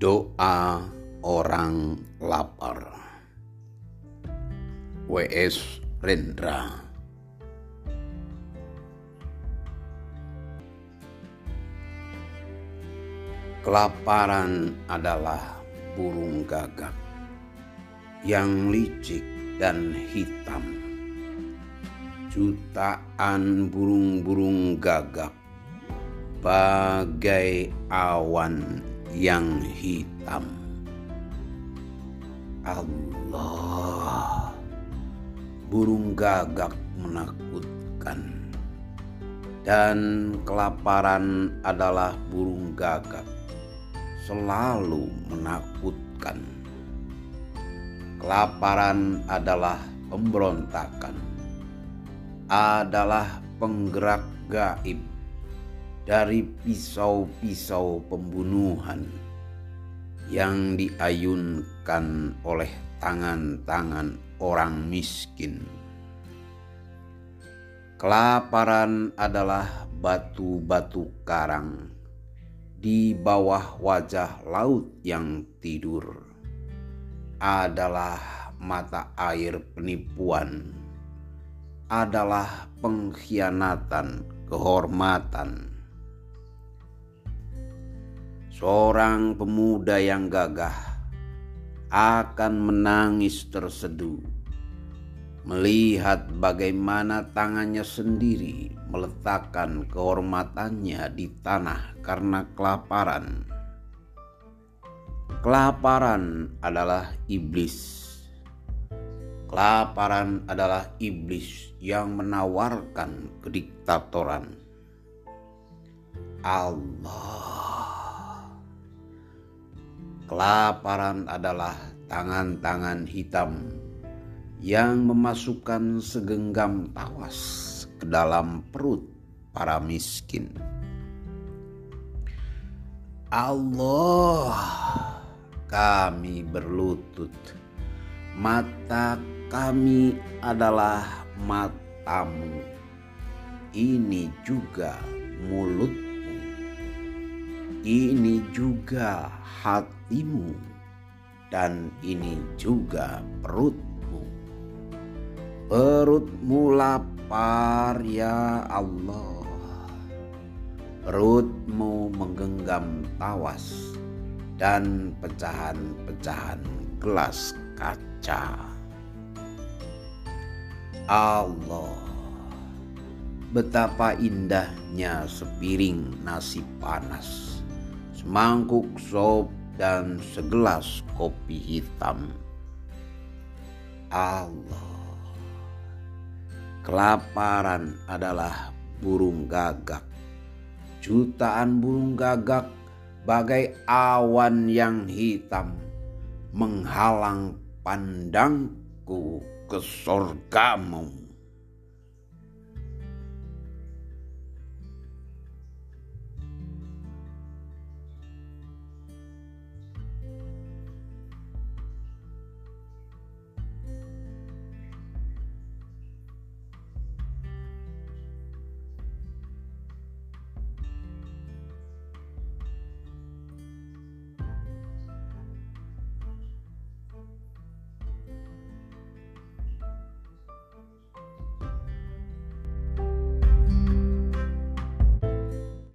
Doa orang lapar. W.S. Rendra. Kelaparan adalah burung gagak yang licik dan hitam. Jutaan burung-burung gagak bagai awan yang hitam. Allah, burung gagak menakutkan, dan kelaparan adalah burung gagak selalu menakutkan. Kelaparan adalah pemberontakan, adalah penggerak gaib dari pisau-pisau pembunuhan yang diayunkan oleh tangan-tangan orang miskin. Kelaparan adalah batu-batu karang di bawah wajah laut yang tidur. Adalah mata air penipuan, adalah pengkhianatan kehormatan seorang pemuda yang gagah akan menangis terseduh melihat bagaimana tangannya sendiri meletakkan kehormatannya di tanah karena kelaparan. Kelaparan adalah iblis. Kelaparan adalah iblis yang menawarkan kediktatoran. Allah Kelaparan adalah tangan-tangan hitam yang memasukkan segenggam tawas ke dalam perut para miskin. Allah, kami berlutut, mata kami adalah matamu. Ini juga mulut ini juga hatimu, dan ini juga perutmu. Perutmu lapar, ya Allah. Perutmu menggenggam tawas dan pecahan-pecahan gelas kaca. Allah, betapa indahnya sepiring nasi panas semangkuk sop, dan segelas kopi hitam. Allah, kelaparan adalah burung gagak. Jutaan burung gagak bagai awan yang hitam menghalang pandangku ke sorgamu.